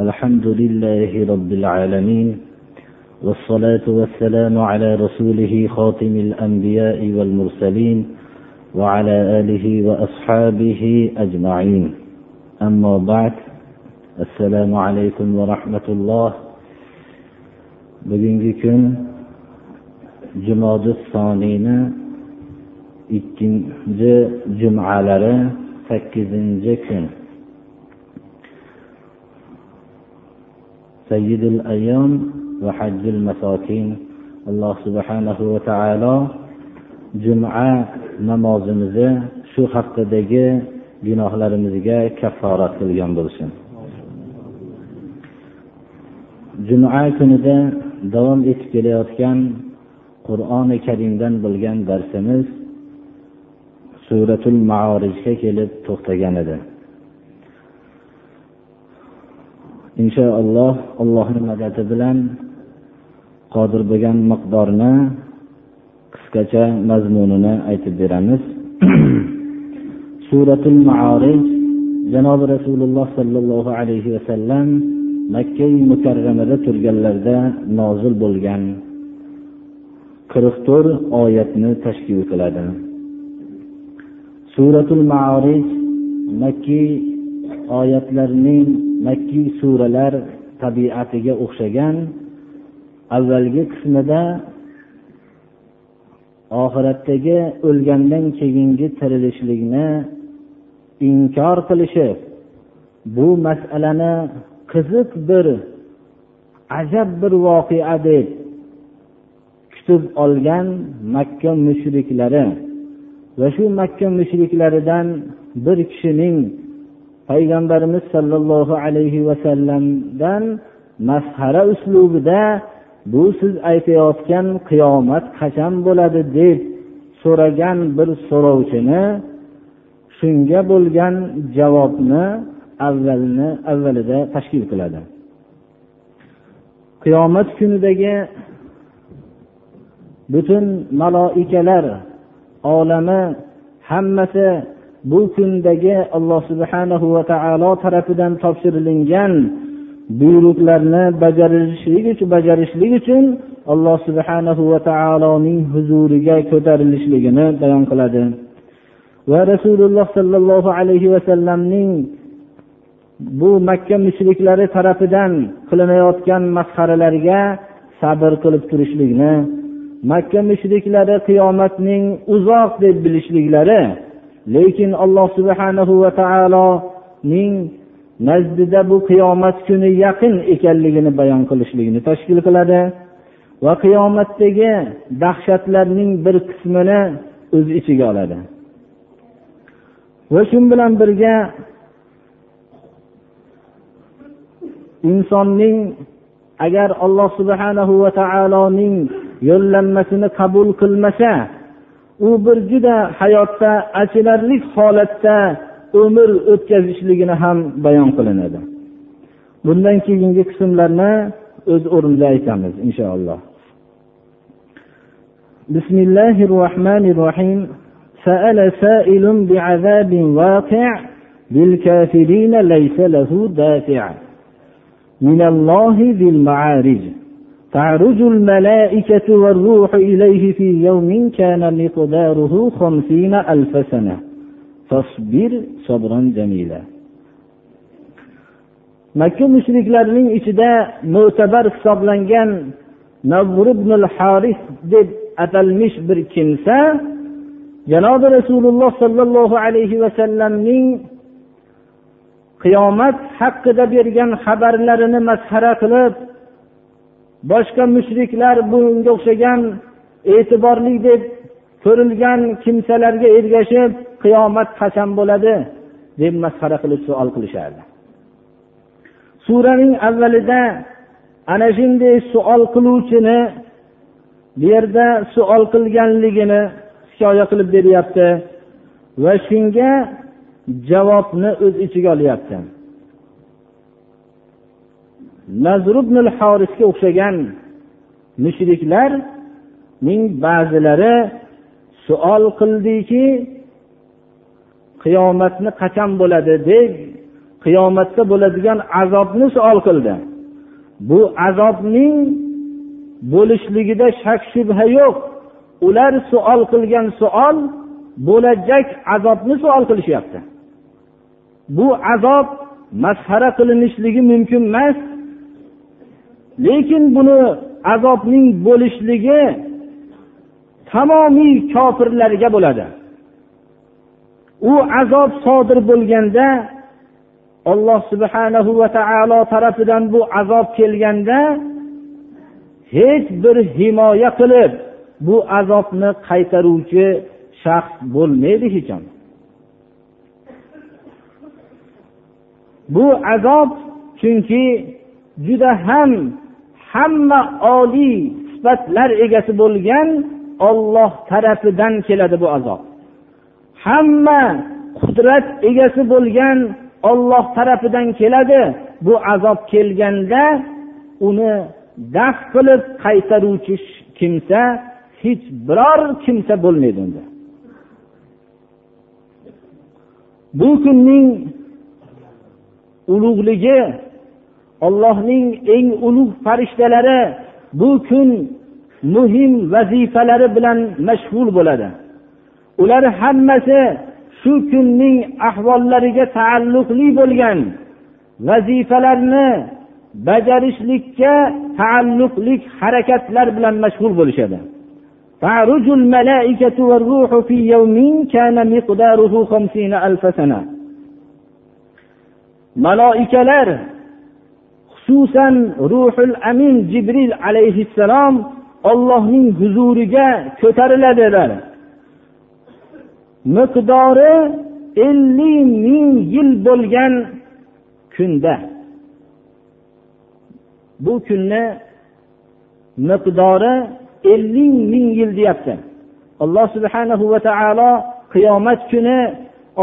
الحمد لله رب العالمين والصلاة والسلام على رسوله خاتم الأنبياء والمرسلين وعلى آله وأصحابه أجمعين. أما بعد السلام عليكم ورحمة الله. bugungi kun jumodi soniyni ikkinchi jumalari sakkizinchi kun sayyidul ayyom va hajjul masokin alloh subhanahu va taolo juma namozimizni shu haqdagi gunohlarimizga kafforat qilgan bo'lsin. Juma kunida davom etib kelayotgan qur'oni karimdan bo'lgan darsimiz suratul maorijga kelib to'xtagan edi. Inshaalloh allohni madadi bilan qodir bo'lgan miqdorni qisqacha mazmunini aytib beramiz. Suratul maorij janobi rasululloh sollallohu alayhi vasallam makkai mukarramada turganlarida nozil bo'lgan qirq to'rt oyatni tashkil qiladi. Suratul maorij makki oyatlarning makkiy suralar tabiatiga o'xshagan avvalgi qismida oxiratdagi o'lgandan keyingi tirilishlikni inkor qilishib bu masalani qiziq bir ajab bir voqea deb kutib olgan makka mushriklari va shu makka mushriklaridan bir kishining payg'ambarimiz sollallohu alayhi vasallamdan masxara uslubida bu siz aytayotgan qiyomat qachon bo'ladi deb so'ragan bir so'rovchini shunga bo'lgan javobni avvalni avvalida tashkil qiladi. Qiyomat kunidagi butun maloikalar olami hammasi bu kundagi alloh subhanahu va taolo tarafidan topshirilingan buyruqlarni bajarishlik uchun bajarishlik uchun alloh subhanahu va taoloning huzuriga ko'tarilishligini bayon qiladi. Va rasululloh sollallohu alayhi vasallamning bu makka mushriklari tarafidan qilinayotgan masxaralarga sabr qilib turishlikni makka mushriklari qiyomatning uzoq deb bilishliklari lekin alloh subhanahu va taoloning nazdida bu qiyomat kuni yaqin ekanligini bayon qilishligini tashkil qiladi. Va qiyomatdagi dahshatlarning bir qismini o'z ichiga oladi. Va shu bilan birga insonning agar alloh subhanahu va taoloning yo'llanmasini qabul qilmasa u bir juda hayotda achinarli holatda umr o'tkazishligini ham bayon qilinadi bundan keyingi qismlarni o'z o'rnida aytamiz inshaalloh بسم الله الرحمن الرحيم سأل سائل بعذاب واقع للكافرين ليس له دافع من الله ذي المعارج تعرج الملائكة والروح إليه في يوم كان مقداره خمسين ألف سنة فاصبر صبرا جميلا makka mushriklarining ichida mo'tabar hisoblangan navr ibn haris deb atalmish bir kimsa janobi rasululloh sollallohu alayhi vasallamning qiyomat haqida bergan xabarlarini masxara qilib boshqa mushriklar bunga o'xshagan e'tiborli deb ko'rilgan kimsalarga ergashib qiyomat qachon bo'ladi deb masxara qilib savol qilishardi. Suraning avvalida ana shunday savol qiluvchini bu yerda savol qilganligini hikoya qilib beryapti va shunga javobni o'z ichiga olyapti. Nazr ibn horisga o'xshagan mushriklarning ba'zilari suol qildiki qiyomatni qachon bo'ladi deb qiyomatda bo'ladigan azobni suol qildi. Bu azobning bo'lishligida shak shubha yo'q. Ular suol qilgan suol bo'lajak azobni suol qilishyapti. Bu azob masxara qilinishligi mumkin emas. Lekin buni azobning bo'lishligi tamomiy kofirlarga bo'ladi. U azob sodir bo'lganda alloh subhanahu va taolo tarafidan bu azob kelganda hech bir himoya qilib bu azobni qaytaruvchi shaxs bo'lmaydi hech ham. Bu azob chunki juda ham hamma oliy sifatlar egasi bo'lgan olloh tarafidan keladi bu azob. Hamma qudrat egasi bo'lgan olloh tarafidan keladi. Bu azob kelganda uni daf qilib qaytaruvchi kimsa hech biror kimsa bo'lmaydi unda. Bu kunning ulug'ligi ollohning eng ulug' farishtalari bu kun muhim vazifalari bilan mashg'ul bo'ladi ular hammasi shu kunning ahvollariga taalluqli bo'lgan vazifalarni bajarishlikka taalluqli harakatlar bilan mashg'ul bo'lishadi تعرج الملائكة والروح في يوم كان مقداره خمسين ألف سنة ملائكة xususan ruhul amin jibril alayhissalom ollohning huzuriga ko'tariladilar miqdori ellik ming yil bo'lgan kunda. Bu kunni miqdori ellik ming yil deyapti. Alloh subhanahu va taolo qiyomat kuni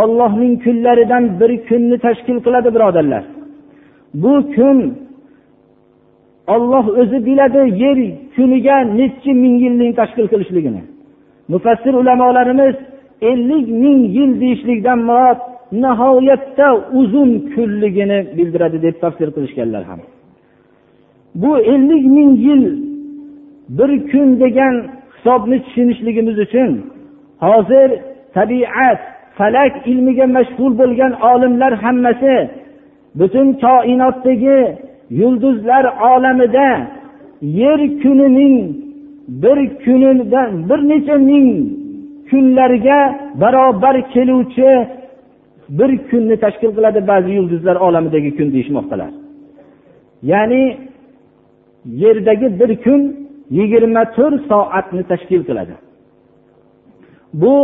ollohning kunlaridan bir kunni tashkil qiladi birodarlar. Bu kun olloh o'zi biladi yer kuniga nechi ming yilning tashkil qilishligini. Mufassir ulamolarimiz ellik ming yil deyishlikdan murod nihoyatda uzun kunligini bildiradi deb tafsir qilishganlar ham. Bu ellik ming yil bir kun degan hisobni tushunishligimiz uchun hozir tabiat falak ilmiga mashg'ul bo'lgan olimlar hammasi butun koinotdagi yulduzlar olamida yer kunining bir kunidan bir necha ming kunlarga barobar keluvchi bir kunni tashkil qiladi ba'zi yulduzlar olamidagi kun deyishmoqdalar. Ya'ni yerdagi bir kun yigirma to'rt soatni tashkil qiladi. Bu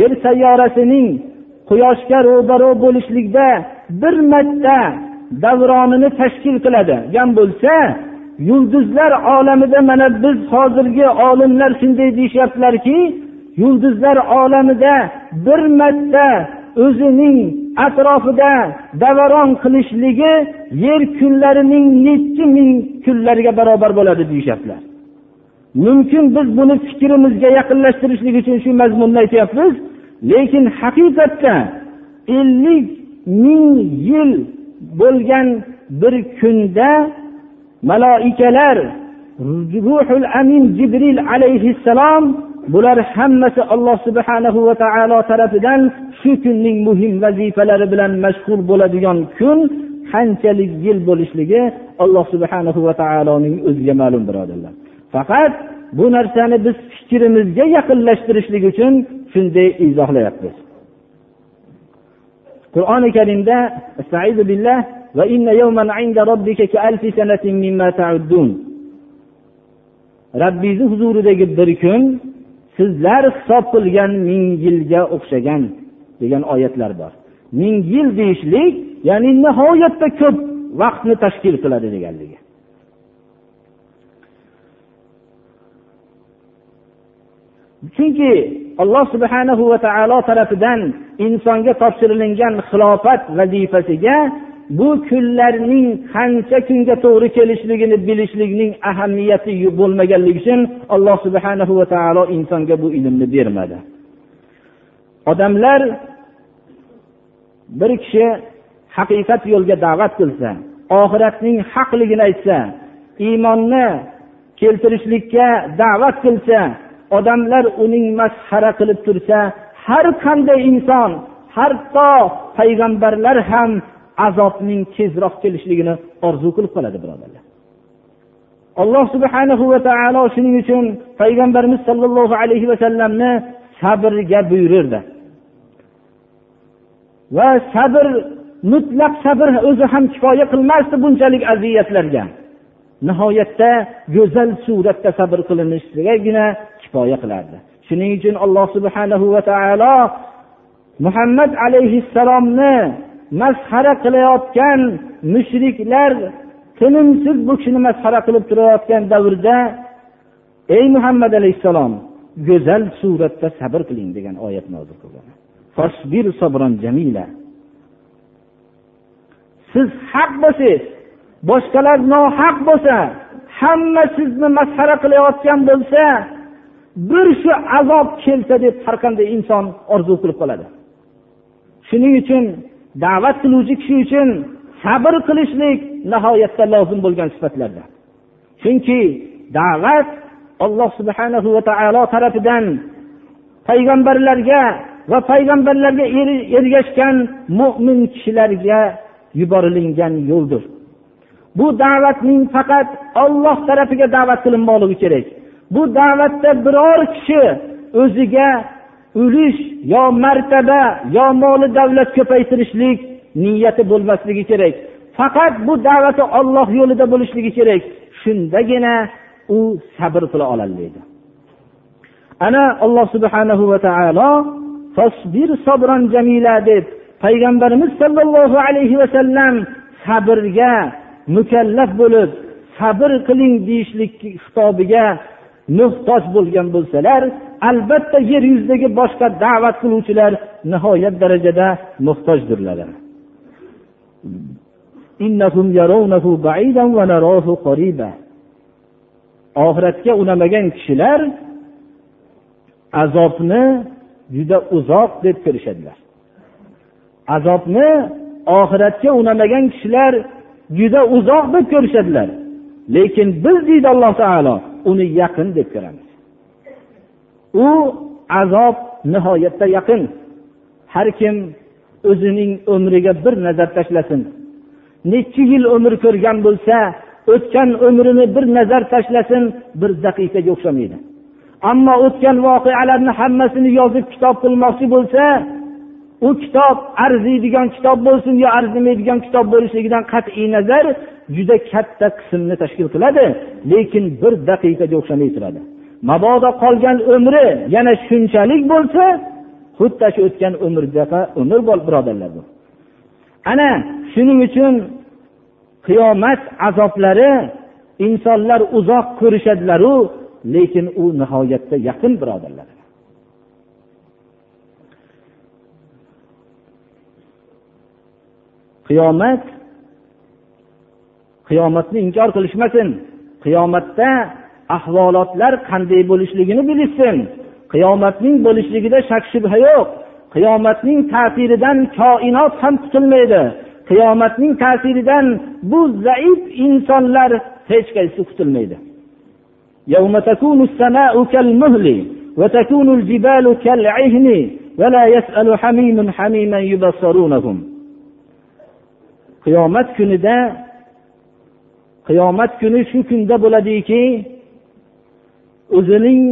yer sayyorasining quyoshga ro'baro bo'lishlikda bir marta davronini tashkil qiladigan bo'lsa yulduzlar olamida mana biz hozirgi olimlar shunday deyishyaptilarki yulduzlar olamida bir marta o'zining atrofida davaron qilishligi yer kunlarining nechi ming kunlarga barobar bo'ladi deyishyaptilar. Mumkin biz buni fikrimizga yaqinlashtirishlik uchun shu mazmunni aytyapmiz. Lekin haqiqatda ellik ming yil bo'lgan bir kunda maloikalar ruhul amin jibril alayhissalom bular hammasi alloh subhanahu va taolo tarafidan shu kunning muhim vazifalari bilan mashg'ul bo'ladigan kun qanchalik yil bo'lishligi alloh subhanahu va taoloning o'ziga ma'lum birodarlar. Faqat bu narsani biz fikrimizga yaqinlashtirishlik uchun shunday izohlayapmiz. Qur'oni karimda robbingizni huzuridagi bir kun sizlar hisob qilgan ming yilga o'xshagan degan oyatlar bor. Ming yil deyishlik ya'ni nihoyatda ko'p vaqtni tashkil qiladi deganligi. Chunki alloh subhanahu va taolo tarafidan insonga topshirilingan xilofat vazifasiga bu kunlarning qancha kunga to'g'ri kelishligini bilishlikning ahamiyati bo'lmaganligi uchun alloh subhanahu va taolo insonga bu ilmni bermadi. Odamlar bir kishi haqiqat yo'lga da'vat qilsa oxiratning haqligini aytsa iymonni keltirishlikka da'vat qilsa odamlar uning masxara qilib tursa har qanday inson hatto payg'ambarlar ham azobning tezroq kelishligini orzu qilib qoladi birodarlar. Alloh subhanahu va taolo shuning uchun payg'ambarimiz sollallohu alayhi vasallamni sabrga buyurdi. Va sabr mutlaq sabr o'zi ham kifoya qilmasdi bunchalik aziyatlarga. Nihoyatda go'zal suratda sabr qilinishligagina kifoya qilardi. Shuning uchun alloh subhanahu va taolo muhammad alayhissalomni masxara qilayotgan mushriklar tinimsiz bu kishini masxara qilib turayotgan davrda ey muhammad alayhissalom go'zal suratda sabr qiling degan oyat nozil qilgan. Siz haq bo'lsangiz boshqalar nohaq bo'lsa hamma sizni masxara qilayotgan bo'lsa bir shu azob kelsa deb har qanday inson orzu qilib qoladi. Shuning uchun da'vat qiluvchi kishi uchun sabr qilishlik nihoyatda lozim bo'lgan sifatlardan chunki da'vat alloh subhanahu va taolo tarafidan payg'ambarlarga va payg'ambarlarga ergashgan mo'min kishilarga yuborilingan yo'ldir. Bu da'vatning faqat olloh tarafiga da'vat qilinmoqligi kerak. Bu da'vatda biror kishi o'ziga ulush yo martaba yo moli davlat ko'paytirishlik niyati bo'lmasligi kerak. Faqat bu da'vati olloh yo'lida bo'lishligi kerak. Shundagina u sabr qila oladi ana alloh subhanahu va taolo deb payg'ambarimiz sollallohu alayhi vasallam sabrga mukallaf bo'lib sabr qiling deyishlik xitobiga muhtoj bo'lgan bo'lsalar albatta yer yuzidagi boshqa da'vat qiluvchilar nihoyat darajada muhtojdirlar. Oxiratga unamagan kishilar azobni juda uzoq deb ko'rishadilar. Azobni oxiratga unamagan kishilar juda uzoq deb ko'rishadilar. Lekin biz deydi alloh taolo uni yaqin deb ko'ramiz. U azob nihoyatda yaqin. Har kim o'zining umriga bir nazar tashlasin. Necha yil umr ko'rgan bo'lsa o'tgan umrini bir nazar tashlasin bir daqiqaga o'xshamaydi. Ammo o'tgan voqealarni hammasini yozib kitob qilmoqchi bo'lsa u kitob arziydigan kitob bo'lsin yo arzimaydigan kitob bo'lishligidan qat'iy nazar juda katta qismni tashkil qiladi lekin bir daqiqaga o'xshamay turadi. Mabodo qolgan umri yana shunchalik bo'lsa xuddi shu o'tgan umrdaqa umr bo'l birodarlar bu. Ana shuning uchun qiyomat azoblari insonlar uzoq ko'rishadilaru lekin u nihoyatda yaqin birodarlar. Qiyomat qiyomatni inkor qilishmasin qiyomatda ahvolotlar qanday bo'lishligini bilishsin qiyomatning bo'lishligida shak shubha yo'q qiyomatning ta'siridan koinot ham qutulmaydi qiyomatning ta'siridan bu zaif insonlar hech qaysi qutulmaydi يوم تكون السماء كالمهل وتكون الجبال كالعهن ولا يسأل حميم حميما يبصرونهم qiyomat kunida qiyomat kuni shu kunda bo'ladiki o'zining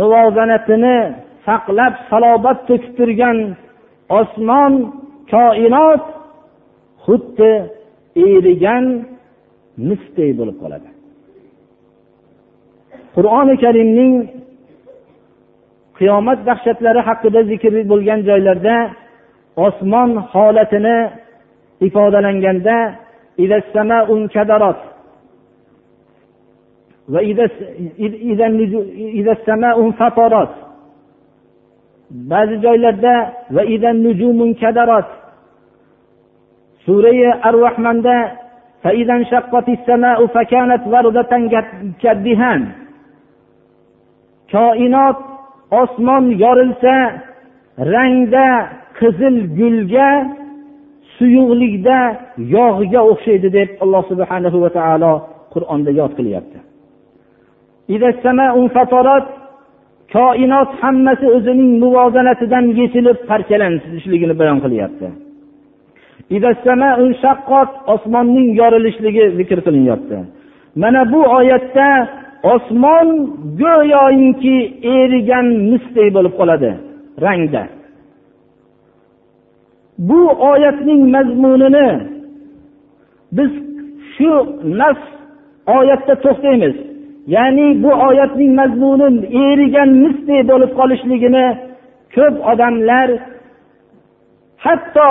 muvozanatini saqlab salobat to'kib turgan osmon koinot xuddi erigan misdek bo'lib qoladi. Qur'oni karimning qiyomat dahshatlari haqida zikr bo'lgan joylarda osmon holatini ifodalanganda ba'zi joylarda surai ar rahmonda koinot osmon yorilsa rangda qizil gulga suyuqlikda yog'ga o'xshaydi deb alloh subhanahu va taolo qur'onda yod qilyapti. Koinot hammasi o'zining muvozanatidan yechilib parchalanishligini bayon qilyapti. Osmonning yorilishligi zikr qilinyapti. Mana bu oyatda osmon go'yoinki erigan misdek bo'lib qoladi rangda. Bu oyatning mazmunini biz shu nafs oyatda to'xtaymiz. Ya'ni bu oyatning mazmuni erigan misdek bo'lib qolishligini ko'p odamlar hatto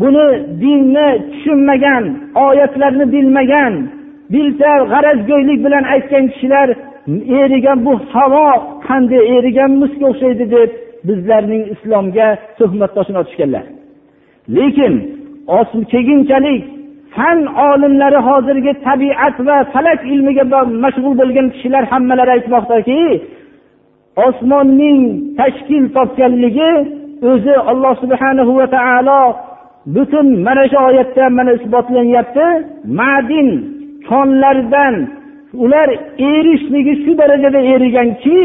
buni dinni tushunmagan oyatlarni bilmagan bilsa g'arazgo'ylik bilan aytgan kishilar erigan bu havo qanday erigan musga o'xshaydi deb bizlarning islomga tuhmat toshini otishganlar. Lekin keyinchalik fan olimlari hozirgi tabiat va falak ilmiga mashg'ul bo'lgan kishilar hammalari aytmoqdaki osmonning tashkil topganligi o'zi alloh subhanahu va taolo butun mana shu oyatda mana isbotlanyapti. Ma'din konlardan ular erishligi shu darajada eriganki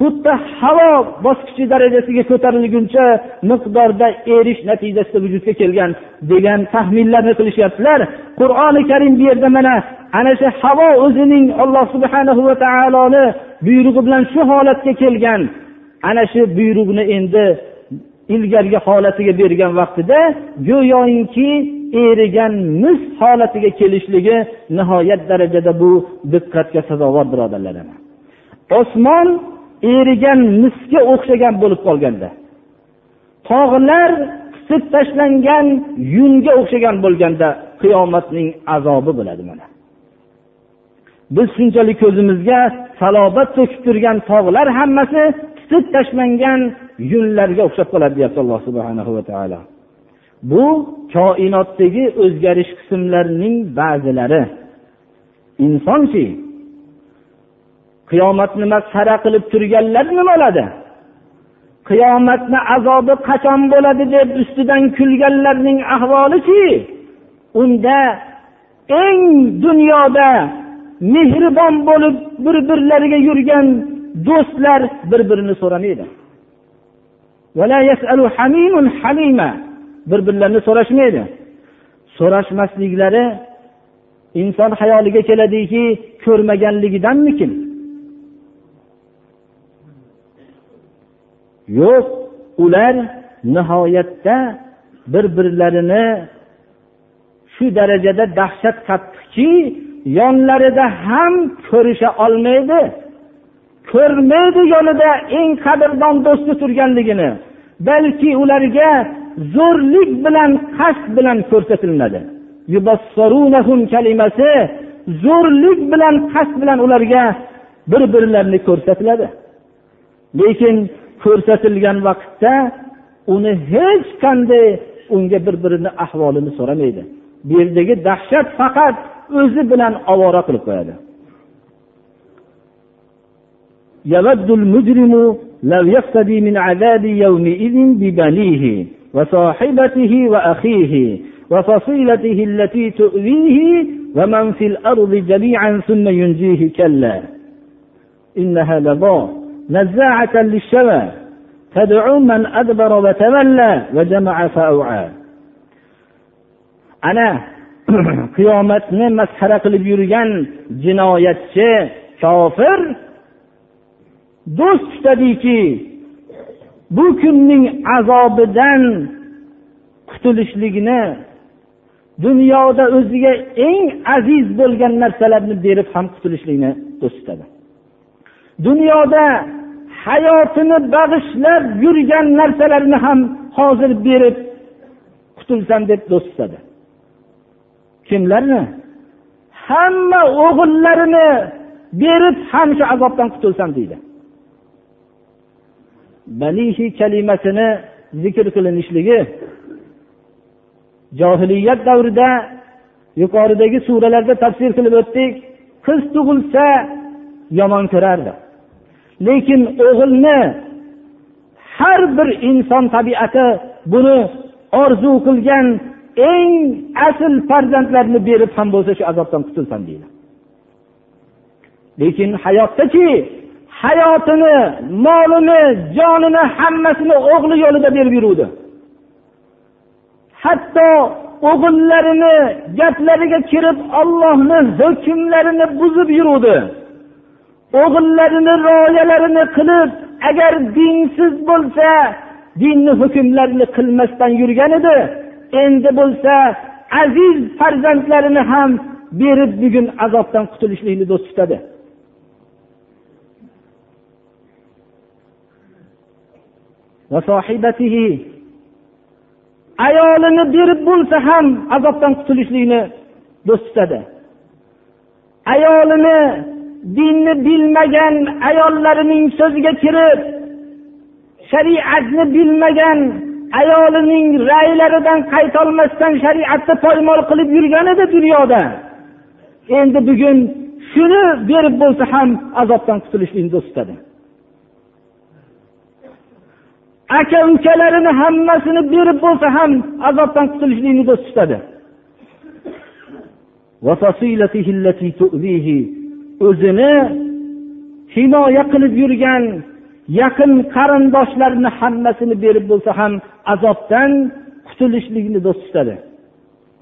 xuddi havo bosqichi darajasiga ko'tarilguncha miqdorda erish natijasida vujudga kelgan degan taxminlarni qilishyaptilar. Qur'oni karim bu yerda mana ana shu havo o'zining alloh subhana va taoloni buyrug'i bilan shu holatga kelgan. Ana shu buyruqni endi ilgargi holatiga bergan vaqtida go'yoinki erigan mis holatiga kelishligi nihoyat darajada bu diqqatga sazovor birodarlar. Osmon erigan misga o'xshagan bo'lib qolganda. Tog'lar qisib tashlangan yunga o'xshagan bo'lganda qiyomatning azobi bo'ladi mana. Biz shunchalik ko'zimizga salobat to'kib turgan tog'lar hammasi qisib tashlangan yunlarga o'xshab qoladi deyapti alloh subhana va taolo. Bu koinotdagi o'zgarish qismlarining ba'zilari. Qiyomat qiyomatni masxara qilib turganlar nima bo'ladi qiyomatni azobi qachon bo'ladi deb ustidan kulganlarning ahvolichi unda eng dunyoda mehribon bo'lib bir birlariga yurgan do'stlar bir birini so'ramaydi bir birlarini so'rashmaydi. So'rashmasliklari inson hayoliga keladiki ko'rmaganligidanmikin? Yo'q ular nihoyatda bir birlarini shu darajada dahshat qattiqki yonlarida ham ko'risha olmaydi. Ko'rmaydi yonida eng qadrdon do'sti turganligini balki ularga zo'rlik bilan qasd bilan ko'rsatiladi kalimasi zo'rlik bilan qasd bilan ularga bir birlarini ko'rsatiladi. Lekin ko'rsatilgan vaqtda uni hech qanday unga bir birini ahvolini so'ramaydi bu yerdagi dahshat faqat o'zi bilan ovora qilib qo'yadi يود المجرم لو يفتدي من عذاب يومئذ ببنيه وصاحبته وأخيه وفصيلته التي تؤذيه ومن في الأرض جميعا ثم ينجيه كلا إنها لظى نزاعة للشوى تدعو من أدبر وتولى وجمع فأوعى ana qiyomatni masxara qilib yurgan jinoyatchi kofir do'st tutadiki bu kunning azobidan qutulishlikni dunyoda o'ziga eng aziz bo'lgan narsalarni berib ham qutulishlikni do'st tutadi dunyoda hayotini bag'ishlab yurgan narsalarini ham hozir berib qutulsam deb do'st tutadi. Kimlarni? Hamma o'g'illarini berib ham shu azobdan qutulsam deydi. Balihi kalimasini zikr qilinishligi johiliyat davrida yuqoridagi suralarda tafsir qilib o'tdik. Qiz tug'ilsa yomon ko'rardi. Lekin o'g'ilni har bir inson tabiati buni orzu qilgan eng asl farzandlarni berib ham bo'lsa shu azobdan qutulsam deydi. Lekin hayotdaki hayotini molini jonini hammasini o'g'li yo'lida berib yuruvdi. Hatto o'g'illarini gaplariga kirib ollohni hukmlarini buzib yuruvdi. O'g'illarini rioyalarini qilib agar dinsiz bo'lsa dinni hukmlarini qilmasdan yurgan edi. Endi bo'lsa aziz farzandlarini ham berib bugun azobdan qutulishlikni do'st tutadi. Ayolini berib bo'lsa ham azobdan qutulishlikni do'st tutadi. Ayolini dinni bilmagan ayollarining so'ziga kirib shariatni bilmagan ayolining raylaridan qaytolmasdan shariatni poymol qilib yurgan edi dunyoda. Endi bugun shuni berib bo'lsa ham azobdan qutulishlikni istadi aka ukalarini hammasini berib bo'lsa ham azobdan qutulishlikni do'st tutadi o'zini himoya qilib yurgan yaqin qarindoshlarini hammasini berib bo'lsa ham azobdan qutulishlikni do'st tutadi.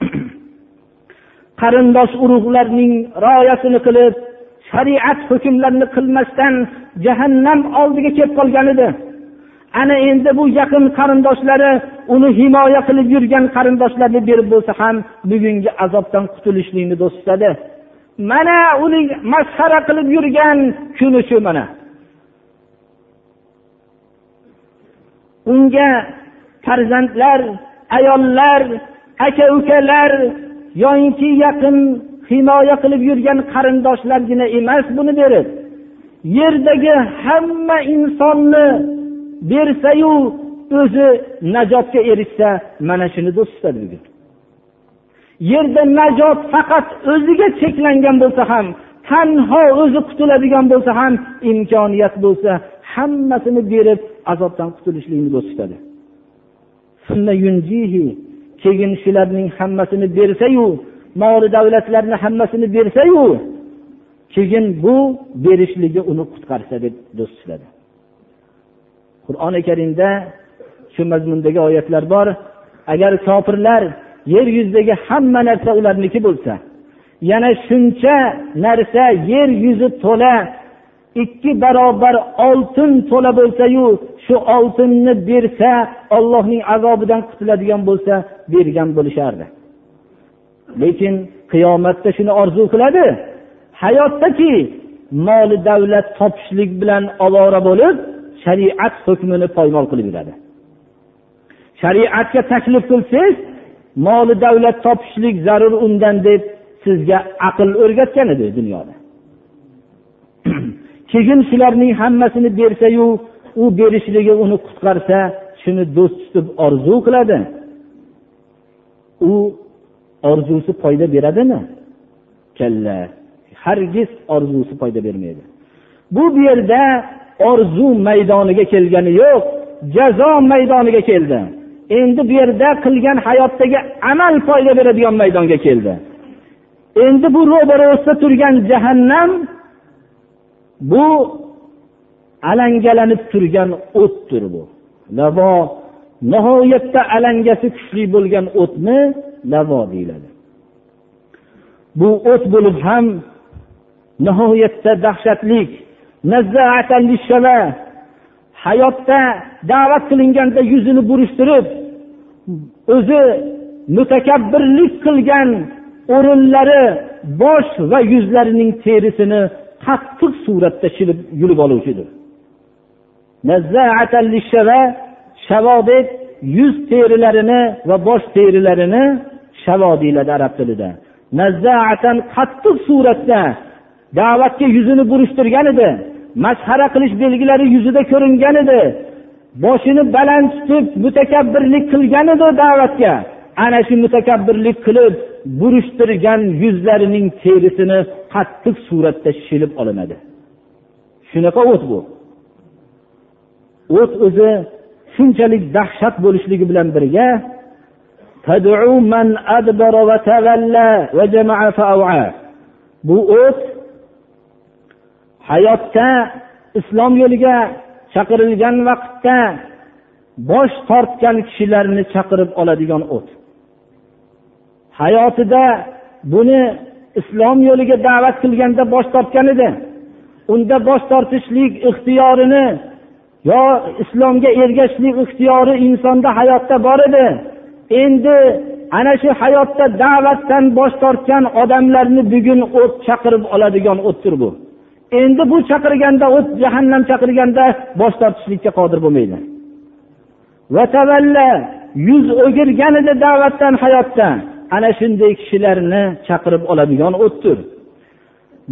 Qarindosh urug'larning rioyasini qilib shariat hukmlarini qilmasdan jahannam oldiga kelib qolgan edi. Ana endi bu yaqin qarindoshlari uni himoya qilib yurgan qarindoshlarni berib bo'lsa ham bugungi azobdan qutulishlikni do'st tutadi. Mana uni masxara qilib yurgan kuni shu mana. Unga farzandlar ayollar aka ukalar yoyinki yaqin himoya qilib yurgan qarindoshlargina emas buni berib yerdagi hamma insonni bersayu o'zi najotga erishsa mana shuni do'st tutadi bugun. Yerda najot faqat o'ziga cheklangan bo'lsa ham tanho o'zi qutuladigan bo'lsa ham imkoniyat bo'lsa hammasini berib azobdan qutulishlikni ko'rsatadi. Keyin shularning hammasini bersayu moli davlatlarni hammasini bersayu keyin bu berishligi uni qutqarsa deb do'st tutadi qur'oni karimda shu mazmundagi oyatlar bor agar kofirlar yer yuzidagi hamma narsa ularniki bo'lsa yana shuncha narsa yer yuzi to'la ikki barobar oltin to'la bo'lsayu shu oltinni bersa ollohning azobidan qutuladigan bo'lsa bergan bo'lishardi. Lekin qiyomatda shuni orzu qiladi. Hayotdaki moli davlat topishlik bilan ovora bo'lib shariat hukmini poymol qilib yuradi. Shariatga taklif qilsangiz moli davlat topishlik zarur undan deb sizga aql o'rgatgan edi dunyoda. Keyin shularning hammasini bersayu u berishligi uni qutqarsa shuni do'st tutib orzu qiladi. U orzusi foyda beradimi? Kalla hargiz orzusi foyda bermaydi. Bu bu yerda orzu maydoniga kelgani yo'q jazo maydoniga keldi. Endi bu yerda qilgan hayotdagi amal foyda beradigan maydonga keldi. Endi bu ro'barasida turgan jahannam bu alangalanib turgan o'tdir bu. Lavo nihoyatda alangasi kuchli bo'lgan o'tni lavo deyiladi. Bu o't bo'lib ham nihoyatda dahshatlik hayotda da'vat qilinganda yuzini burishtirib o'zi mutakabbirlik qilgan o'rinlari bosh va yuzlarining terisini qattiq suratda shilib yulib oluvchidir. Shavo deb yuz terilarini va bosh terilarini shavo deyiladi arab tilida. Qattiq suratda da'vatga yuzini burishtirgan edi. Masxara qilish belgilari yuzida ko'ringan edi. Boshini baland tutib mutakabbirlik qilgan edi da'vatga. Ana shu mutakabbirlik qilib burishtirgan yuzlarining terisini qattiq suratda shilib olinadi. Shunaqa o't bu. O't o'zi shunchalik dahshat bo'lishligi bilan birga bu o't hayotda islom yo'liga chaqirilgan vaqtda bosh tortgan kishilarni chaqirib oladigan o't. Hayotida buni islom yo'liga da'vat qilganda bosh tortgan edi. Unda bosh tortishlik ixtiyorini yo islomga ergashishlik ixtiyori insonda hayotda bor edi. Endi ana shu hayotda da'vatdan bosh tortgan odamlarni bugun o't chaqirib oladigan o'tdir bu. Endi bu chaqirganda o't jahannam chaqirganda bosh tortishlikka qodir bo'lmaydi. Yuz o'girgan edi da'vatdan hayotda ana shunday kishilarni chaqirib oladigan o'tdir.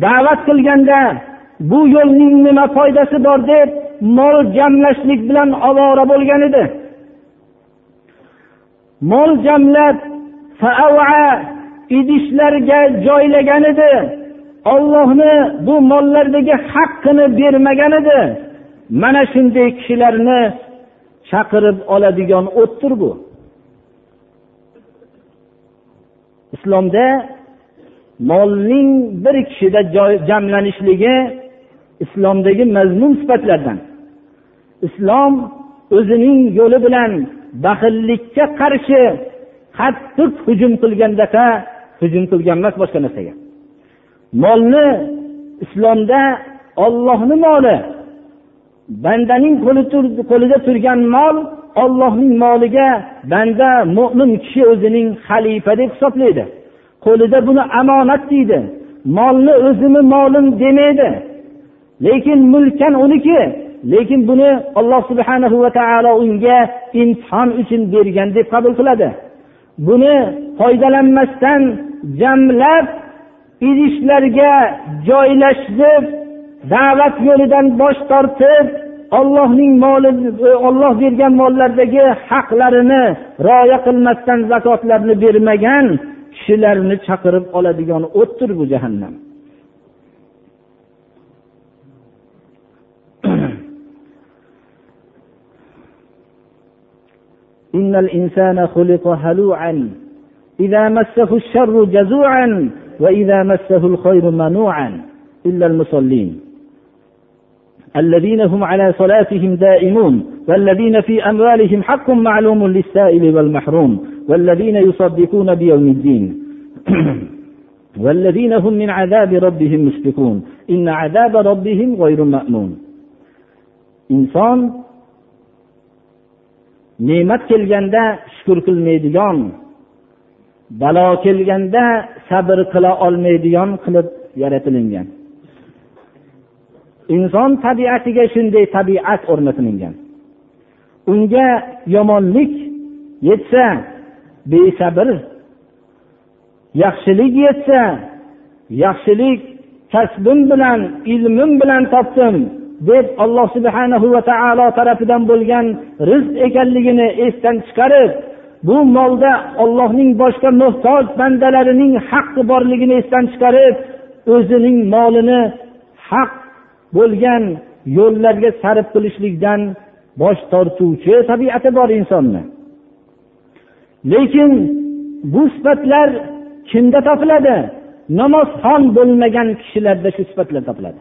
Da'vat qilganda bu yo'lning nima foydasi bor deb mol jamlashlik bilan ovora bo'lgan edi. Mol jamlab idishlarga joylagan edi. Ollohni bu mollardagi haqqini bermagan edi. Mana shunday kishilarni chaqirib oladigan o'tdir bu. Islomda molning bir kishida jamlanishligi islomdagi mazmun sifatlardan. Islom o'zining yo'li bilan baxillikka qarshi qattiq hujum qilgandaqa hujum qilgan emas boshqa narsaga. Molni islomda ollohni moli. Bandaning qo'lida turgan mol ollohning moliga banda mo'min kishi o'zining xalifa deb hisoblaydi. Qo'lida buni omonat deydi. Molni o'zini molim demaydi. Lekin mulkan uniki. Lekin buni alloh subhana va taolo unga imtihon uchun bergan deb qabul qiladi. Buni foydalanmasdan jamlab idishlarga joylashib da'vat yo'lidan bosh tortib ollohning moli olloh bergan mollardagi haqlarini rioya qilmasdan zakotlarni bermagan kishilarni chaqirib oladigan o'tdir bu jahannam إن الإنسان خلق هلوعا إذا مسه الشر جزوعا وإذا مسه الخير منوعا إلا المصلين. الذين هم على صلاتهم دائمون والذين في أموالهم حق معلوم للسائل والمحروم والذين يصدقون بيوم الدين. والذين هم من عذاب ربهم مشفقون إن عذاب ربهم غير مأمون. inson ne'mat kelganda shukur qilmaydigan balo kelganda sabr qila olmaydigan qilib yaratilingan. Inson tabiatiga shunday tabiat o'rnatilingan. Unga yomonlik yetsa besabr yaxshilik yetsa yaxshilik kasbim bilan ilmim bilan topdim deb alloh subhanahu va taolo tarafidan bo'lgan rizq ekanligini esdan chiqarib bu molda ollohning boshqa muhtoj bandalarining haqqi borligini esdan chiqarib o'zining molini haq bo'lgan yo'llarga sarf qilishlikdan bosh tortuvchi tabiati bor insonni. Lekin bu sifatlar kimda topiladi? Namozxon bo'lmagan kishilarda shu sifatlar topiladi.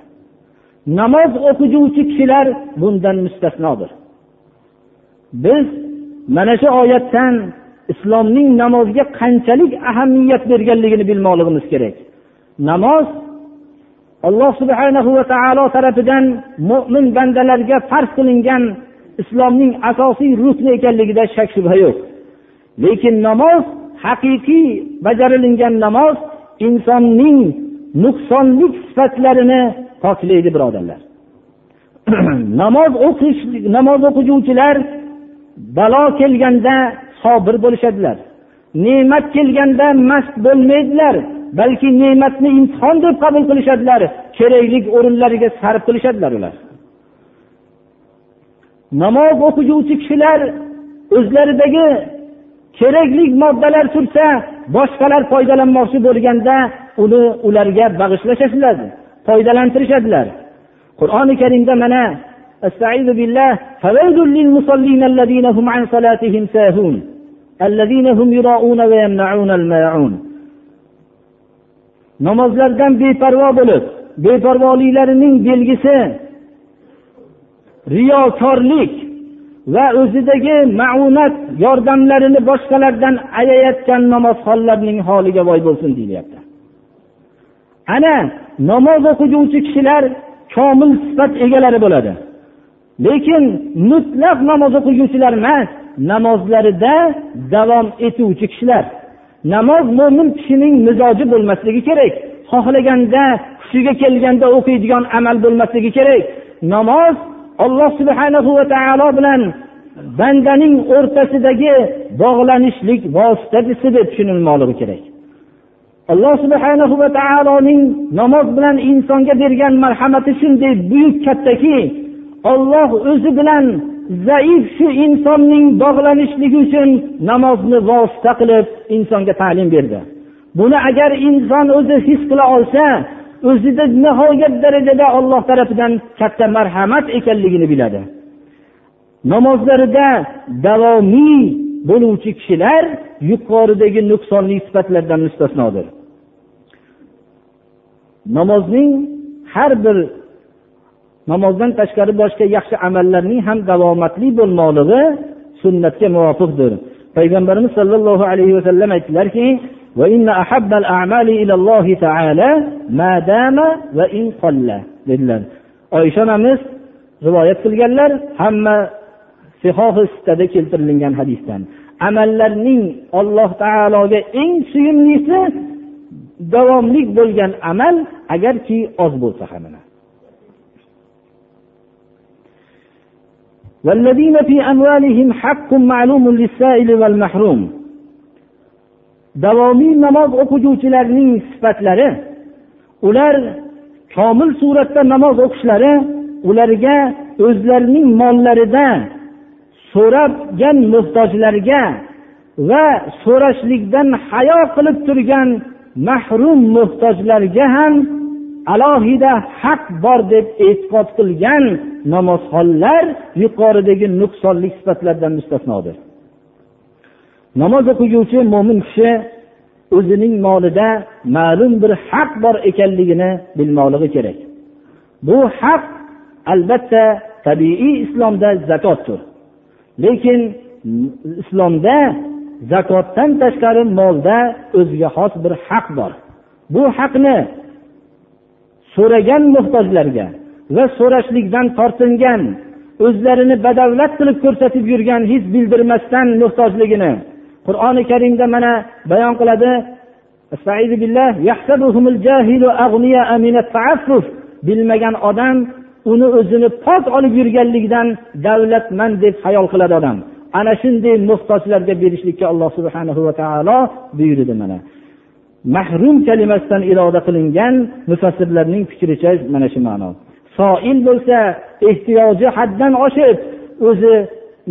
Namoz o'qiguvchi kishilar bundan mustasnodir. Biz mana shu oyatdan islomning namozga qanchalik ahamiyat berganligini bilmoqligimiz kerak. Namoz alloh subhanahu va taolo tarafidan mo'min bandalarga farz qilingan islomning asosiy rukni ekanligida shak shubha yo'q. Lekin namoz haqiqiy bajarilingan namoz insonning nuqsonlik sifatlarini poklaydi birodarlar. Namoz o'qish namoz o'qiguvchilar balo kelganda sobir bo'lishadilar. Ne'mat kelganda mast bo'lmaydilar balki ne'matni imtihon deb qabul qilishadilar kerakli o'rinlariga sarf qilishadilar ular. Namoz o'qiguvchi kishilar o'zlaridagi kerakli moddalar tursa boshqalar foydalanmoqchi bo'lganda uni ularga bag'ishlashadilar foydalantirishadilar. Qur'oni karimda mana namozlardan beparvo bo'lib beparvoliklarining belgisi riyokorlik va o'zidagi ma'unat yordamlarini boshqalardan ayayotgan namozxonlarning holiga voy bo'lsin deyilyapti ana namoz o'qiguvchi kishilar komil sifat egalari bo'ladi. Lekin mutlaq namoz o'qiguvchilar emas namozlarida davom etuvchi kishilar. Namoz mo'min kishining mizoji bo'lmasligi kerak xohlaganda hushiga kelganda o'qiydigan amal bo'lmasligi kerak. Namoz alloh subhanahu va taolo bilan bandaning o'rtasidagi bog'lanishlik vositasi deb tushunilmoqligi kerak. Alloh subhanahu va taoloning namoz bilan insonga bergan marhamati shunday buyuk kattaki olloh o'zi bilan zaif shu insonning bog'lanishligi uchun namozni vosita qilib insonga ta'lim berdi. Buni agar inson o'zi his qila olsa o'zida nihoyat darajada olloh tarafidan katta marhamat ekanligini biladi. Namozlarida davomiy bo'luvchi kishilar yuqoridagi nuqsonli sifatlardan mustasnodir. Namozning har bir namozdan tashqari boshqa yaxshi amallarning ham davomatli bo'lmoqligi sunnatga muvofiqdir. Payg'ambarimiz sollallohu alayhi vasallam aytdilarki dedilar. Oysha onamiz rivoyat qilganlar hamma sihohistada keltirilgan hadisdan. Amallarning alloh taologa eng suyumlisi davomli bo'lgan amal agarki oz bo'lsa ham والذين في أموالهم حق معلوم للسائل والمحروم davomiy namoz o'qiguvchilarning sifatlari ular komil suratda namoz o'qishlari ularga o'zlarining mollarida so'rabgan muhtojlarga va so'rashlikdan hayo qilib turgan mahrum muhtojlarga ham alohida haq bor deb e'tiqod qilgan namozxonlar yuqoridagi nuqsonli sifatlardan mustasnodir. Namoz o'qiguvchi mo'min kishi o'zining molida ma'lum bir haq bor ekanligini bilmoqligi kerak. Bu haq albatta tabiiy islomda zakotdir. Lekin islomda zakotdan tashqari molda o'ziga xos bir haq bor. Bu haqni so'ragan muhtojlarga va so'rashlikdan tortingan o'zlarini badavlat qilib ko'rsatib yurgan hech bildirmasdan muhtojligini qur'oni karimda mana bayon qiladi. Bilmagan odam uni o'zini pok olib yurganligidan davlatman deb hayol qiladi odam. Ana shunday muhtojlarga berishlikka alloh subhanahu va taolo buyurdi mana. Mahrum kalimasidan iroda qilingan mufassirlarning fikricha mana shu ma'no. Soil bo'lsa ehtiyoji haddan oshib o'zi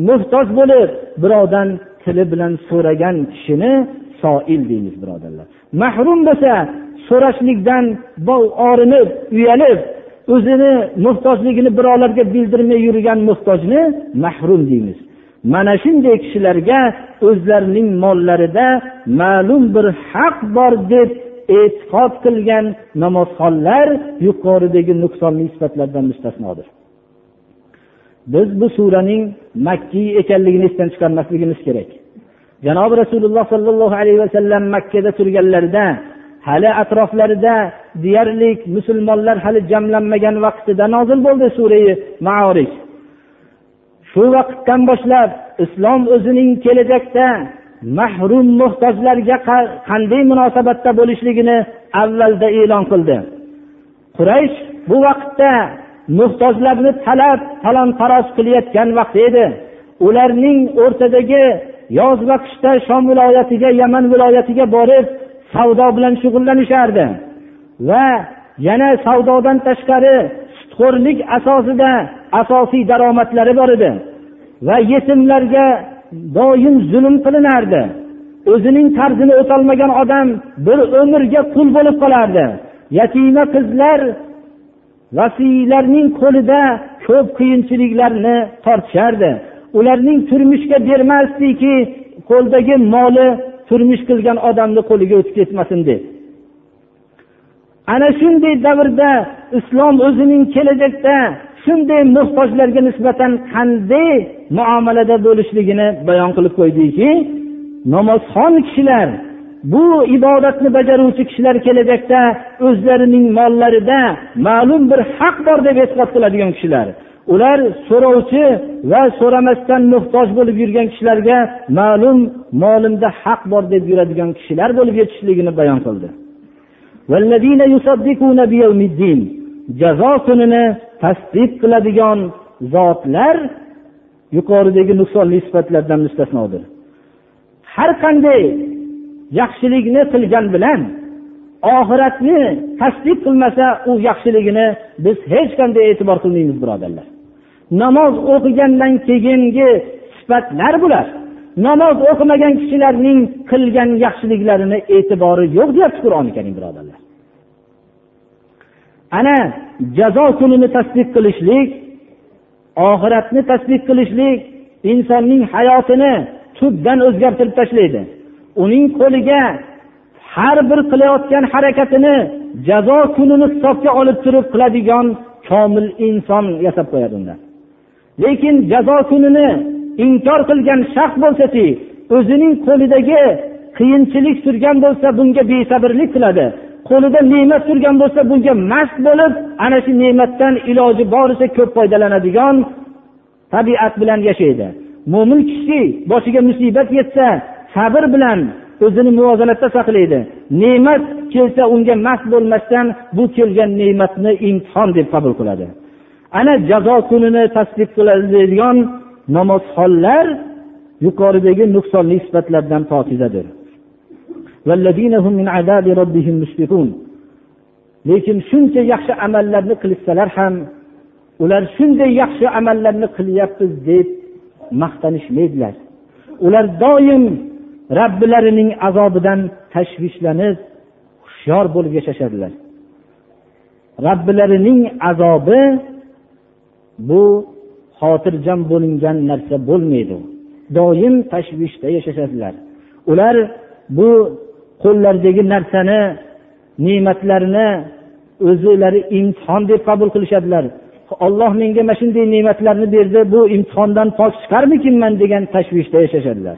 muhtoj bo'lib birovdan tili bilan so'ragan kishini soil deymiz birodarlar. Mahrum bo'lsa so'rashlikdan orinib uyalib o'zini muhtojligini birovlarga bildirmay yurgan muhtojni mahrum deymiz. Mana shunday kishilarga o'zlarining mollarida ma'lum bir haq bor deb e'tiqod qilgan namozxonlar yuqoridagi nuqsonli sifatlardan mustasnodir. Biz bu suraning makkiy ekanligini esdan chiqarmasligimiz kerak. Janobi rasululloh sollallohu alayhi vasallam makkada turganlarida hali atroflarida deyarli musulmonlar hali jamlanmagan vaqtida nozil bo'ldi surai maorij. Shu vaqtdan boshlab islom o'zining kelajakda mahrum muhtojlarga qanday munosabatda bo'lishligini avvalda e'lon qildi. Quraysh bu vaqtda muhtojlarni talab talon taroj qilayotgan vaqt edi. Ularning o'rtadagi yoz va qishda shom viloyatiga yaman viloyatiga borib savdo bilan shug'ullanishardi va yana savdodan tashqari sutxo'rlik asosida asosiy daromadlari bor edi. Va yetimlarga doim zulm qilinardi. O'zining qarzini o'tolmagan odam bir umrga qul bo'lib qolardi. Yatima qizlar vasiylarning qo'lida ko'p qiyinchiliklarni tortishardi. Ularning turmushga bermasdiki qo'ldagi moli turmush qilgan odamni qo'liga o'tib ketmasin deb. Ana shunday davrda islom o'zining kelajakda shunday muhtojlarga nisbatan qanday muomalada bo'lishligini bayon qilib qo'ydiki namozxon kishilar bu ibodatni bajaruvchi kishilar kelajakda o'zlarining mollarida ma'lum bir haq bor deb e'tiqod qiladigan kishilar. Ular so'rovchi va so'ramasdan muhtoj bo'lib yurgan kishilarga ma'lum molimda haq bor deb yuradigan kishilar bo'lib yetishligini bayon qildi. Jazo kunini tasdiq qiladigan zotlar yuqoridagi nuqsonli sifatlardan mustasnodir. Har qanday yaxshilikni qilgan bilan oxiratni tasdiq qilmasa u yaxshiligini biz hech qanday e'tibor qilmaymiz birodarlar. Namoz o'qigandan keyingi sifatlar bular. Namoz o'qimagan kishilarning qilgan yaxshiliklarini e'tibori yo'q deyapti qur'oni karim birodarlar. Ana jazo kunini tasdiq qilishlik oxiratni tasdiq qilishlik insonning hayotini tubdan o'zgartirib tashlaydi. Uning qo'liga har bir qilayotgan harakatini jazo kunini hisobga olib turib qiladigan komil inson yasab qo'yadi unda. Lekin jazo kunini inkor qilgan shaxs bo'lsaki o'zining qo'lidagi qiyinchilik turgan bo'lsa bunga besabrlik qiladi. Qo'lida ne'mat turgan bo'lsa bunga mast bo'lib ana shu ne'matdan iloji boricha ko'p foydalanadigan tabiat bilan yashaydi. Mo'min kishi boshiga musibat yetsa sabr bilan o'zini muvozanatda saqlaydi. Ne'mat kelsa unga mast bo'lmasdan bu kelgan ne'matni imtihon deb qabul qiladi. Ana jazo kunini tasdiq qiladigan namozxonlar yuqoridagi nuqsonli sifatlardan pokizadir lekin shuncha yaxshi amallarni qilishsalar ham ular shunday yaxshi amallarni qilyapmiz deb maqtanishmaydilar. Ular doim robbilarining azobidan tashvishlanib hushyor bo'lib yashashadilar. Robbilarining azobi bu xotirjam bo'lingan narsa bo'lmaydi. Doim tashvishda yashashadilar. Ular bu qo'llaridagi narsani ne'matlarni o'zilari imtihon deb qabul qilishadilar. Olloh menga mana shunday ne'matlarni berdi bu imtihondan pok chiqarmikinman degan tashvishda yashashadilar.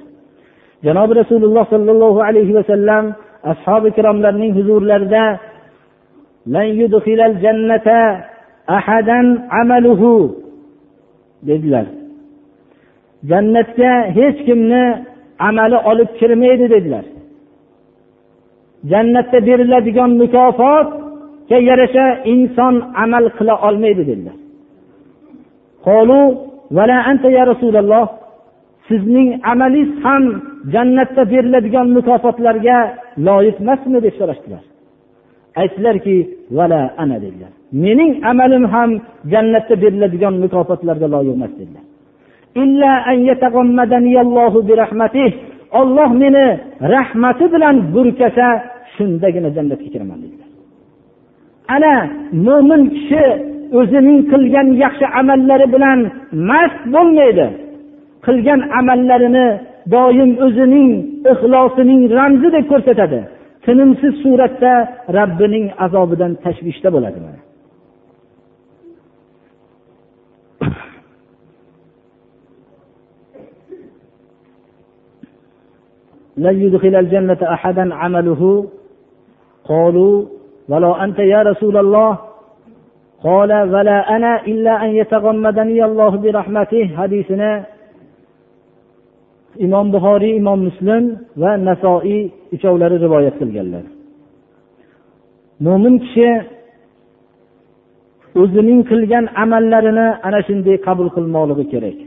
Janobi rasululloh sollallohu alayhi vasallam ashobi ikromlarning huzurlarida dedilar. Jannatga hech kimni amali olib kirmaydi dedilar. Jannatda beriladigan mukofotga yarasha inson amal qila olmaydi dedilar. Ya rasululloh sizning amalingiz ham jannatda beriladigan mukofotlarga loyiq emasmi deb so'rashdilar. Aytdilarki vala ana dedilar. Mening amalim ham jannatda beriladigan mukofotlarga loyiq emas dedilar. Olloh meni rahmati bilan burkasa shundagina jannatga kiraman dedilar ana mo'min kishi o'zining qilgan yaxshi amallari bilan mast bo'lmaydi. Qilgan amallarini doim o'zining ixlosining ramzi deb ko'rsatadi. Tinimsiz suratda rabbining azobidan tashvishda bo'ladi لن يدخل الجنة أحدا عمله قالوا ولا أنت يا رسول الله قال ولا أنا إلا أن يتغمدني الله برحمته حديثنا imom buxoriy imom muslim va nasoiy uchovlari rivoyat qilganlar mo'min kishi o'zining qilgan amallarini ana shunday qabul qilmoqligi kerak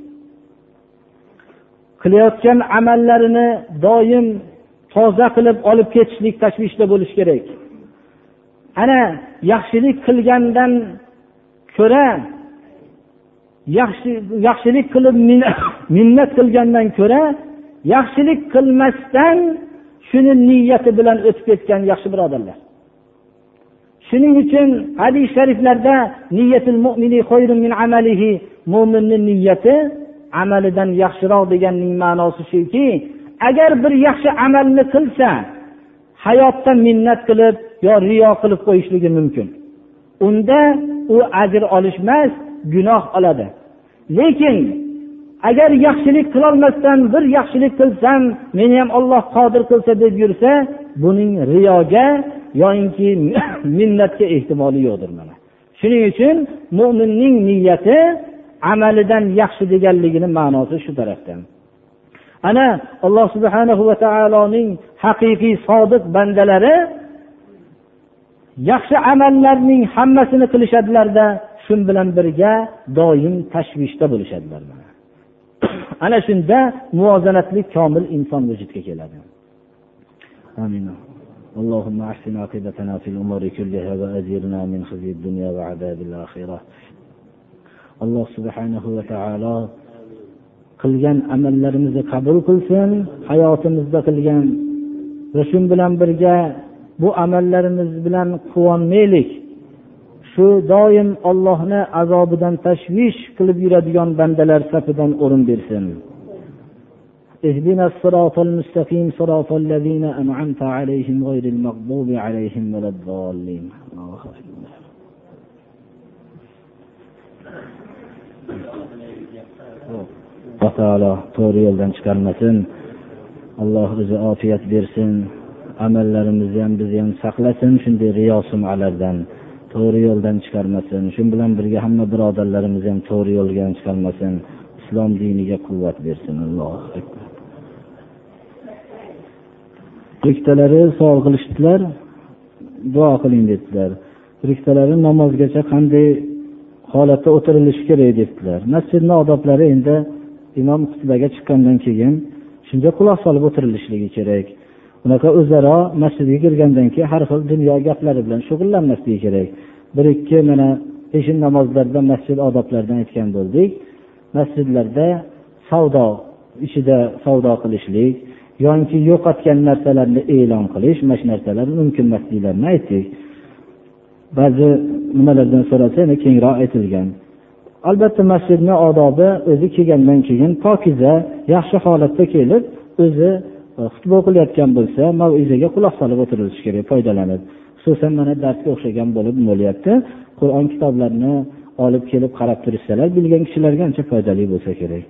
Qilayotgan amallarini doim toza qilib olib ketishlik tashvishda bo'lishi kerak. Ana yaxshilik qilgandan ko'ra yaxshi yaxshilik qilib minnat qilgandan ko'ra yaxshilik qilmasdan shuni niyati bilan o'tib ketgan yaxshi birodarlar. Shuning uchun hadis shariflarda niyatul amalihi mo'minni niyati amalidan yaxshiroq deganning ma'nosi shuki agar bir yaxshi amalni qilsa hayotda minnat qilib yo riyo qilib qo'yishligi mumkin. Unda u ajr olishmas gunoh oladi. Lekin agar yaxshilik qilolmasdan bir yaxshilik qilsam meni ham olloh qodir qilsa deb yursa buning riyoga yoyinki minnatga ehtimoli yo'qdir mana. Shuning uchun mo'minning niyati amalidan yaxshi deganligini ma'nosi shu tarafdan ana alloh subhanahu va taoloning haqiqiy sodiq bandalari yaxshi amallarning hammasini qilishadilarda shu bilan birga doim tashvishda bo'lishadilar ana shunda muvozanatli komil inson vujudga keladi amin اللهم احسن عاقبتنا في الامور كلها واجرنا من خزي الدنيا وعذاب الاخره alloh subhanahu va taolo qilgan amallarimizni qabul qilsin hayotimizda qilgan va shu bilan birga bu amallarimiz bilan quvonmaylik shu doim ollohni azobidan tashvish qilib yuradigan bandalar safidan o'rin bersin اهدنا الصراط المستقيم صراط الذين أنعمت عليهم غير المغضوب عليهم ولا الضالين va taolo to'g'ri yo'ldan chiqarmasin. Alloh o'zi ofiyat bersin. Amallarimizni ham bizni ham saqlasin shunday riyo sumalardan. To'g'ri yo'ldan chiqarmasin. Shu bilan birga hamma birodarlarimizni ham to'g'ri yo'ldan chiqarmasin. Islom diniga quvvat bersin. Allohu akbar. Ikktalari savol qilishdilar. Duo qiling dedilar. Ikktalari namozgacha qanday holatda o'tirilishi kerak dedilar. Masjidni odoblari endi imom xutbaga chiqqandan keyin shunga quloq solib o'tirilishligi kerak. Unaqa o'zaro masjidga kirgandan keyin har xil dunyo gaplari bilan shug'ullanmasligi kerak. Bir ikki mana peshin namozlarda masjid odoblaridan aytgan bo'ldik. Masjidlarda savdo ichida savdo qilishlik yoki yo'qotgan narsalarni e'lon qilish mana shu narsalar mumkin emasliklarini aytdik. Ba'zi nimalardan so'rasa yana kengroq aytilgan. Albatta masjidni odobi o'zi kelgandan keyin pokiza yaxshi holatda kelib o'zi e, xutba o'qilayotgan bo'lsa maizaga quloq solib o'tirilishi kerak foydalanib. Xususan mana darsga o'xshagan bo'lib bo'lyapti. Qur'on kitoblarini olib kelib qarab turishsalar bilgan kishilarga ancha foydali bo'lsa kerak.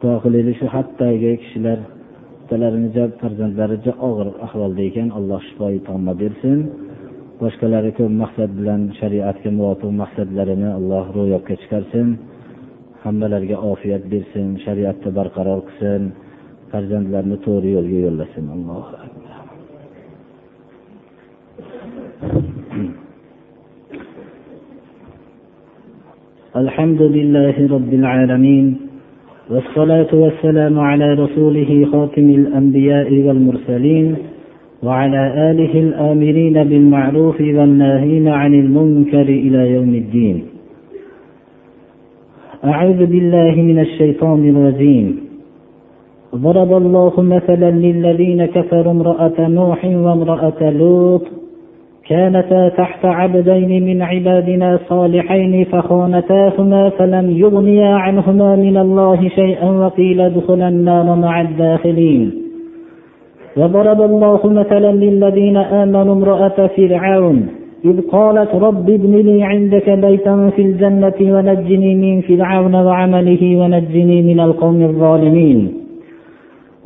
Duo qilaylik shu hattagi kishilar bittalarini farzandlari og'ir ahvolda ekan alloh shifoyi tomma bersin boshqalari ko'p maqsad bilan shariatga muvofiq maqsadlarini alloh ro'yobga chiqarsin hammalariga ofiyat bersin shariatni barqaror qilsin farzandlarini to'g'ri yo'lga yo'llasin allohu الحمد لله رب العالمين والصلاة والسلام على رسوله خاتم الأنبياء والمرسلين وعلى آله الآمرين بالمعروف والناهين عن المنكر إلى يوم الدين. أعوذ بالله من الشيطان الرجيم. ضرب الله مثلا للذين كفروا امرأة نوح وامرأة لوط كانتا تحت عبدين من عبادنا صالحين فخانتاهما فلم يغنيا عنهما من الله شيئا وقيل ادخلا النار مع الداخلين. وضرب الله مثلا للذين آمنوا امرأة فرعون إذ قالت رب ابن لي عندك بيتا في الجنة ونجني من فرعون وعمله ونجني من القوم الظالمين.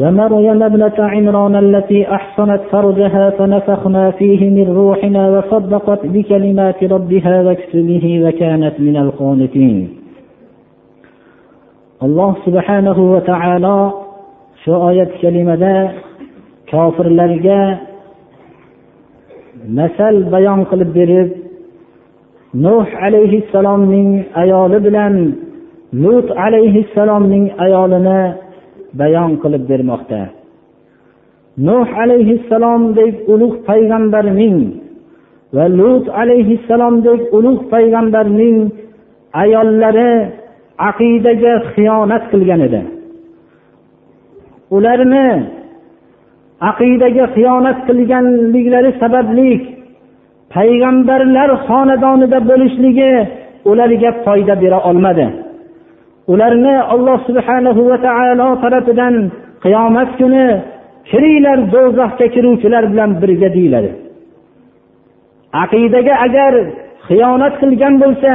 ومريم ابنة عمران التي أحصنت فرجها فنفخنا فيه من روحنا وصدقت بكلمات ربها واكتبه وكانت من القانتين. الله سبحانه وتعالى شو آية كلمة كافر للجاء مثل بيان قلب برد نوح عليه السلام من أيال بلن نوح عليه السلام من أيالنا. Bayon qilib bermoqda. Nuh alayhissalomdek ulug' payg'ambarning va lut alayhissalomdek ulug' payg'ambarning ayollari aqidaga xiyonat qilgan edi. Ularni aqidaga xiyonat qilganliklari sababli payg'ambarlar xonadonida bo'lishligi ularga foyda bera olmadi. Ularni alloh subhanahu va taolo tarafidan qiyomat kuni kiringlar do'zaxga kiruvchilar bilan birga deyiladi. Aqidaga agar xiyonat qilgan bo'lsa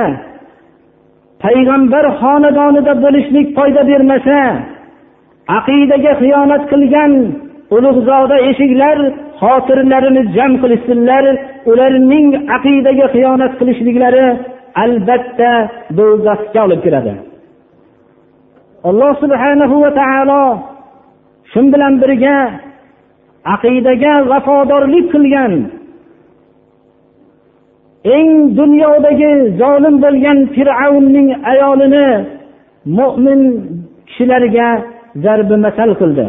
payg'ambar xonadonida bo'lishlik foyda bermasa aqidaga xiyonat qilgan ulug'zoda eshiklar xotirlarini jam qilishsinlar ularning aqidaga xiyonat qilishliklari albatta do'zaxga olib kiradi. Alloh subhanahu va taolo shu bilan birga aqidaga vafodorlik qilgan eng dunyodagi zolim bo'lgan fir'avnning ayolini mo'min kishilarga zarbi masal qildi.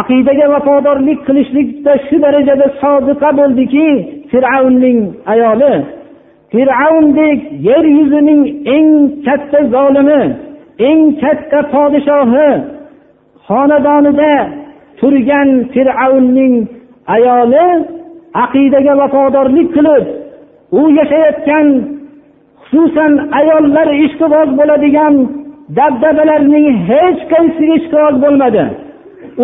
Aqidaga vafodorlik qilishlikda shu darajada sodiqa bo'ldiki fir'avnning ayoli. Fir'avndek yer yuzining eng katta zolimi eng katta podshohi xonadonida turgan fir'avnning ayoli aqidaga vafodorlik qilib u yashayotgan xususan ayollar ishqiboz bo'ladigan dabdabalarning hech qaysiga ishqiboz bo'lmadi.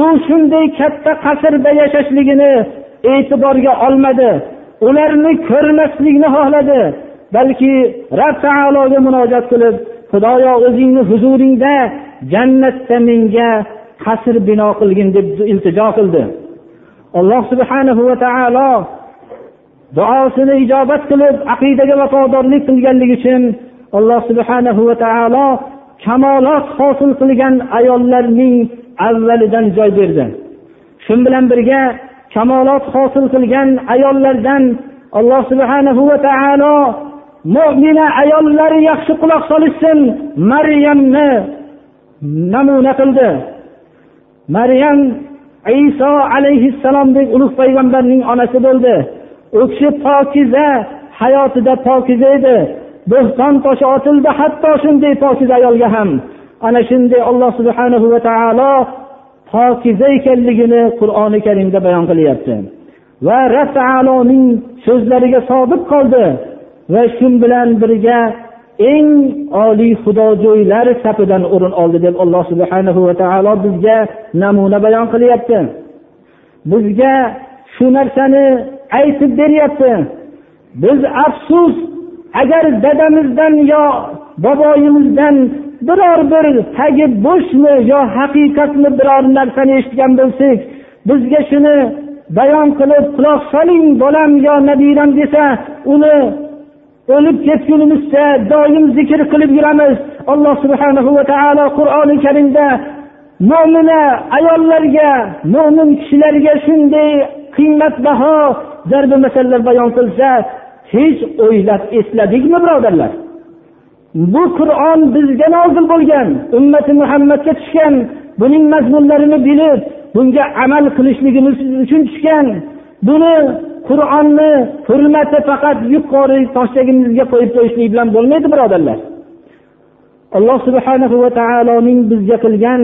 U shunday katta qasrda yashashligini e'tiborga olmadi. Ularni ko'rmaslikni xohladi balki rab taologa murojaat qilib xudoyo o'zingni huzuringda jannatda menga qasr bino qilgin deb iltijo qildi. Alloh subhanahu va taolo duosini ijobat qilib aqidaga vafodorlik qilganligi uchun alloh subhanahu va taolo kamolot hosil qilgan ayollarning avvalidan joy berdi. Shu bilan birga kamolot hosil qilgan ayollardan alloh subhanahu va taolo mo'mina ayollari yaxshi quloq solishsin. Maryamni namuna qildi. Maryam iso alayhissalomdek ulug' payg'ambarning onasi bo'ldi. U kishi pokiza hayotida pokiza edi. Bo'xton toshi otildi hatto shunday pokiza ayolga ham. Ana shunday alloh subhanahu va taolo pokiza ekanligini qur'oni karimda bayon qilyapti. Va rab so'zlariga sodiq qoldi. Va shu bilan birga eng oliy xudojo'ylar safidan o'rin oldi deb alloh subhanahu va taolo bizga namuna bayon qilyapti. Bizga shu narsani aytib beryapti. Biz afsus agar dadamizdan yo boboyimizdan biror bir tagi bo'shmi yo haqiqatmi biror narsani eshitgan bo'lsak bizga shuni bayon qilib quloq soling bolam yo nabiram desa uni o'lib ketgunimizcha doim zikr qilib yuramiz. Alloh subhanahu va taolo qur'oni karimda mo'mina ayollarga mo'min kishilarga shunday qimmatbaho zarbi masallar bayon qilsa hech o'ylab esladikmi birodarlar? Bu qur'on bizga nozil bo'lgan ummati muhammadga tushgan buning mazmunlarini bilib bunga amal qilishligimiz uchun tushgan buni qur'onni hurmati faqat yuqori toshchagimizga qo'yib qo'yishlik bilan bo'lmaydi birodarlar alloh subhanahu va taoloning bizga qilgan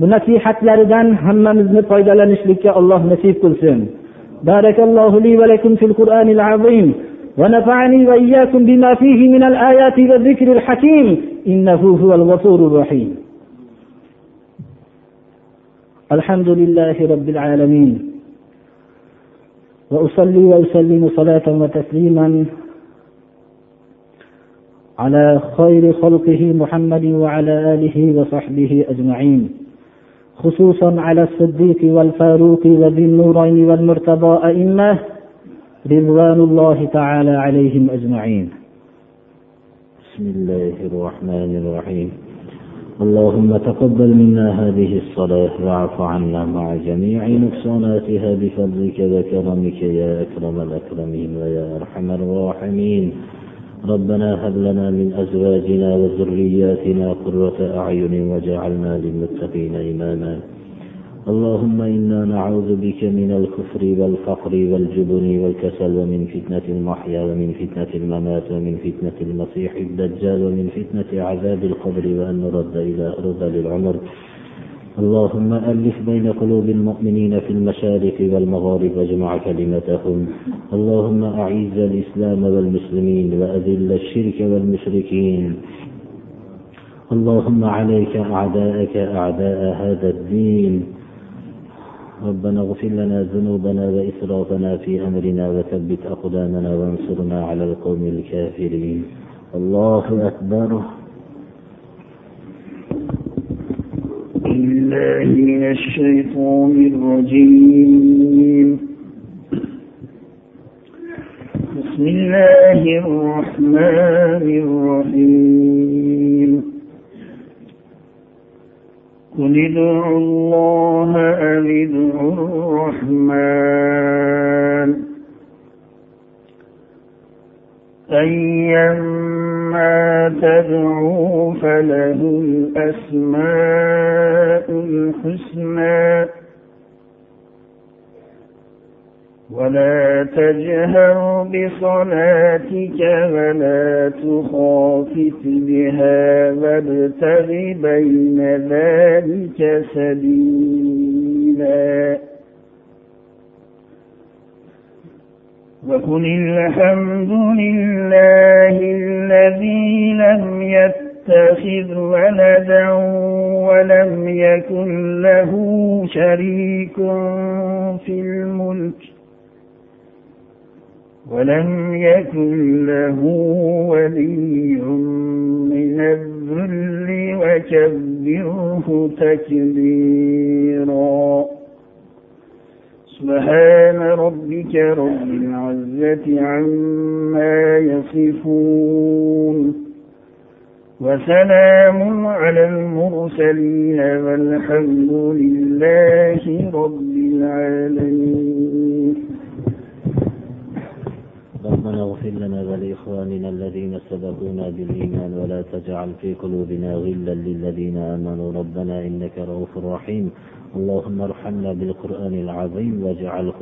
bu nasihatlaridan hammamizni foydalanishlikka alloh nasib qilsin بارك الله لي ولكم في القرآن العظيم ونفعني وإياكم بما فيه من الآيات والذكر الحكيم إنه هو الغفور الرحيم الحمد لله رب العالمين وأصلي وأسلم صلاة وتسليما على خير خلقه محمد وعلى آله وصحبه أجمعين. خصوصا على الصديق والفاروق وذي النورين والمرتضى أئمة رضوان الله تعالى عليهم أجمعين. بسم الله الرحمن الرحيم. اللهم تقبل منا هذه الصلاة واعف عنا مع جميع نقصاناتها بفضلك وكرمك يا أكرم الأكرمين ويا أرحم الراحمين. ربنا هب لنا من أزواجنا وذرياتنا قرة أعين وجعلنا للمتقين إماما. اللهم إنا نعوذ بك من الكفر والفقر والجبن والكسل ومن فتنة المحيا ومن فتنة الممات ومن فتنة المسيح الدجال ومن فتنة عذاب القبر وأن نرد إلى أرض العمر اللهم ألف بين قلوب المؤمنين في المشارق والمغارب واجمع كلمتهم. اللهم أعز الإسلام والمسلمين وأذل الشرك والمشركين. اللهم عليك أعداءك أعداء هذا الدين. ربنا اغفر لنا ذنوبنا وإسرافنا في أمرنا وثبت أقدامنا وانصرنا على القوم الكافرين. الله أكبر. بالله من الشيطان الرجيم. بسم الله الرحمن الرحيم. قل ادعوا الله أو ادعوا الرحمن أيما تدعوا فله الأسماء الحسنى ولا تجهر بصلاتك ولا تخافت بها وابتغ بين ذلك سبيلا. وقل الحمد لله الذي لم يتخذ ولدا ولم يكن له شريك في الملك. ولم يكن له ولي من الذل وكبره تكبيرا. سبحان ربك رب العزة عما يصفون. وسلام على المرسلين والحمد لله رب العالمين. ربنا اغفر لنا ولإخواننا الذين سبقونا بالإيمان ولا تجعل في قلوبنا غلا للذين آمنوا. ربنا إنك رؤوف رحيم. اللهم ارحمنا بالقرآن العظيم واجعله